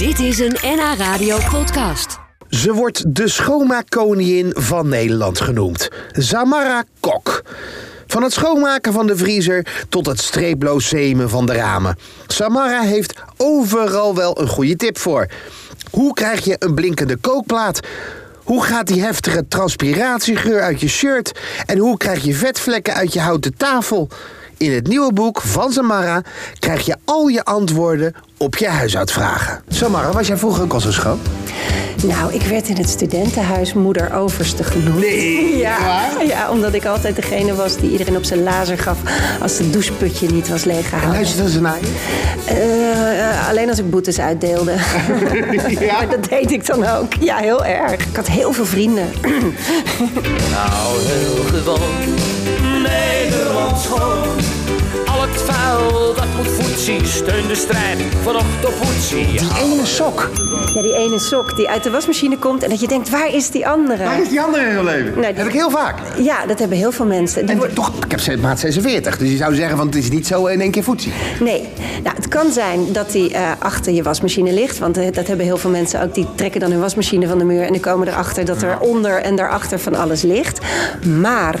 Dit is een NH Radio podcast. Ze wordt de schoonmaakkoningin van Nederland genoemd. Samara Kok. Van het schoonmaken van de vriezer tot het streeploos zemen van de ramen. Samara heeft overal wel een goede tip voor. Hoe krijg je een blinkende kookplaat? Hoe gaat die heftige transpiratiegeur uit je shirt? En hoe krijg je vetvlekken uit je houten tafel? In het nieuwe boek van Samara krijg je al je antwoorden op je huishoudvragen. Samara, was jij vroeger ook al zo schoon? Nou, ik werd in het studentenhuis moeder overste genoemd. Nee, Ja, ja, omdat ik altijd degene was die iedereen op zijn lazer gaf als het doucheputje niet was leeggehaald. Luisterden ze naar je? Eh, eh, alleen als ik boetes uitdeelde. Ja? Maar dat deed ik dan ook. Ja, heel erg. Ik had heel veel vrienden. Nou, heel gewoon. Nederland schoon. Het vuil dat moet voetzie. Steun de strijd van oppoetsie. Die ene sok. Ja, die ene sok die uit de wasmachine komt en dat je denkt, waar is die andere? Waar is die andere in je leven? Die- Heb ik heel vaak. Ja, dat hebben heel veel mensen. Die En worden- toch, ik heb ze- maat 46, dus je zou zeggen van het is niet zo in één keer voetzie. Nee, nou, het kan zijn dat die eh, achter je wasmachine ligt. Want eh, dat hebben heel veel mensen ook. Die trekken dan hun wasmachine van de muur en die komen erachter dat er onder en daarachter van alles ligt. Maar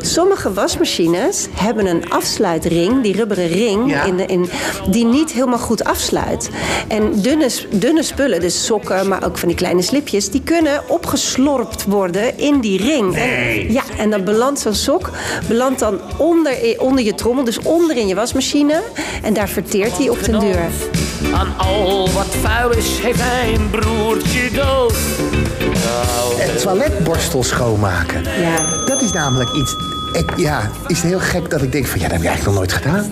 sommige wasmachines hebben een afsluitring, die rubberen ring, Ja. in de, in, die niet helemaal goed afsluit. En dunne, dunne spullen, dus sokken, maar ook van die kleine slipjes, die kunnen opgeslorpt worden in die ring. En, ja, en dan belandt zo'n sok belandt dan onder, onder je trommel, dus onder in je wasmachine. En daar verteert hij op den duur. Aan al wat vuil is, heeft hij een broertje dood. Het toiletborstel schoonmaken. Ja. Dat is namelijk iets. Ik, ja, is het heel gek dat ik denk van ja, dat heb je eigenlijk nog nooit gedaan.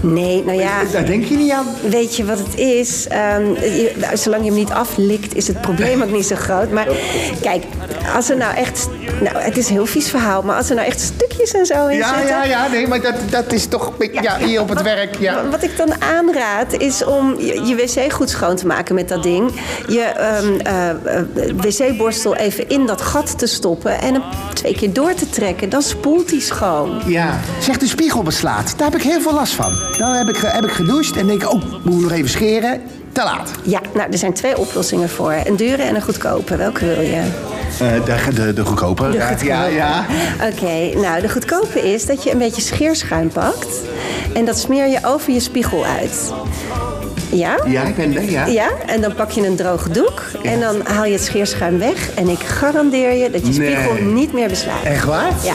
Nee, nou ja, Daar denk je niet aan. weet je wat het is? Ehm, je- zolang je hem niet aflikt, is het probleem ook niet zo groot. Maar kijk, als er nou echt... Nou, het is een heel vies verhaal, maar als er nou echt en zo in Ja, zitten... ja, ja, nee, maar dat, dat is toch beetje- ja, hier op het Wat- werk. Ja. Wat ik dan aanraad is om je, je wc goed schoon te maken met dat ding. Je ehm, eh, eh, wc-borstel even in dat gat te stoppen en hem twee keer door te trekken. Dan spoelt hij schoon. ja. Zeg, de spiegel beslaat. Daar heb ik heel veel last van. Dan heb ik, heb ik gedoucht en denk ik, oh, moet ik nog even scheren. Te laat. Ja, nou, er zijn twee oplossingen voor. Een dure en een goedkope. Welke wil je? De, de, de goedkope. De ja, goedkope. ja, ja. Oké, nou, de goedkope is dat je een beetje scheerschuim pakt. En dat smeer je over je spiegel uit. Ja? Ja, ik ben er, ja. Ja, en dan pak je een droge doek en dan haal je het scheerschuim weg. En ik garandeer je dat je Nee. spiegel niet meer beslaat. Echt waar? Ja,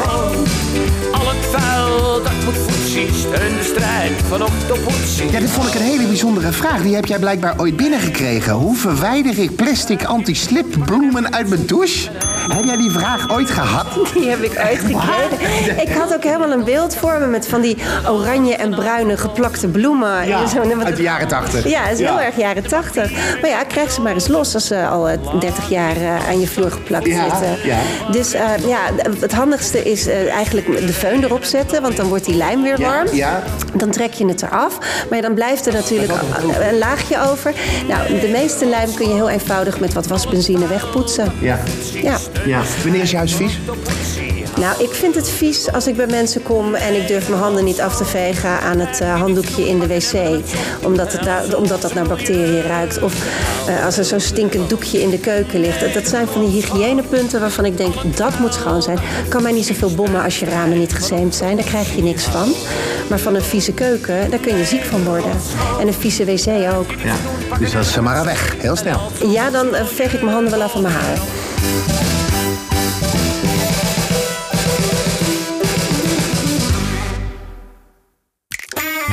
al het vuil dat moet voetzie. Steun de strijd van oppoetsie. Ja, dit vond ik een hele bijzondere vraag. Die heb jij blijkbaar ooit binnengekregen. Hoe verwijder ik plastic anti-slip bloemen uit mijn douche? Heb jij die vraag ooit gehad? die heb ik uitgekregen. Ik had ook helemaal een beeld voor me met van die oranje en bruine geplakte bloemen. Ja, Zo, uit de jaren tachtig. Ja, dat is heel erg jaren tachtig. Maar ja, krijg ze maar eens los als ze al eh, 30 jaar eh, aan je vloer geplakt zitten. ja. Dus eh, ja, het handigste is eh, eigenlijk de föhn erop zetten, want dan wordt die lijm weer warm. ja. Dan trek je het eraf. Maar dan blijft er natuurlijk een laagje over. Nou, de meeste lijm kun je heel eenvoudig met wat wasbenzine wegpoetsen. Ja. Ja. ja. Wanneer is je huis vies? Nou, ik vind het vies als ik bij mensen kom en ik durf mijn handen niet af te vegen aan het eh, handdoekje in de wc. Omdat, het daar- omdat dat naar bacteriën ruikt. Of eh, als er zo'n stinkend doekje in de keuken ligt. Dat, dat zijn van die hygiënepunten waarvan ik denk, dat moet schoon zijn. Kan mij niet zoveel bommen als je ramen niet gezeemd zijn. Daar krijg je niks van. Maar van een vieze keuken, daar kun je ziek van worden. En een vieze wc ook. Ja. Dus dat is Samara weg. Heel snel. Ja, dan eh, veeg ik mijn handen wel af van mijn haar.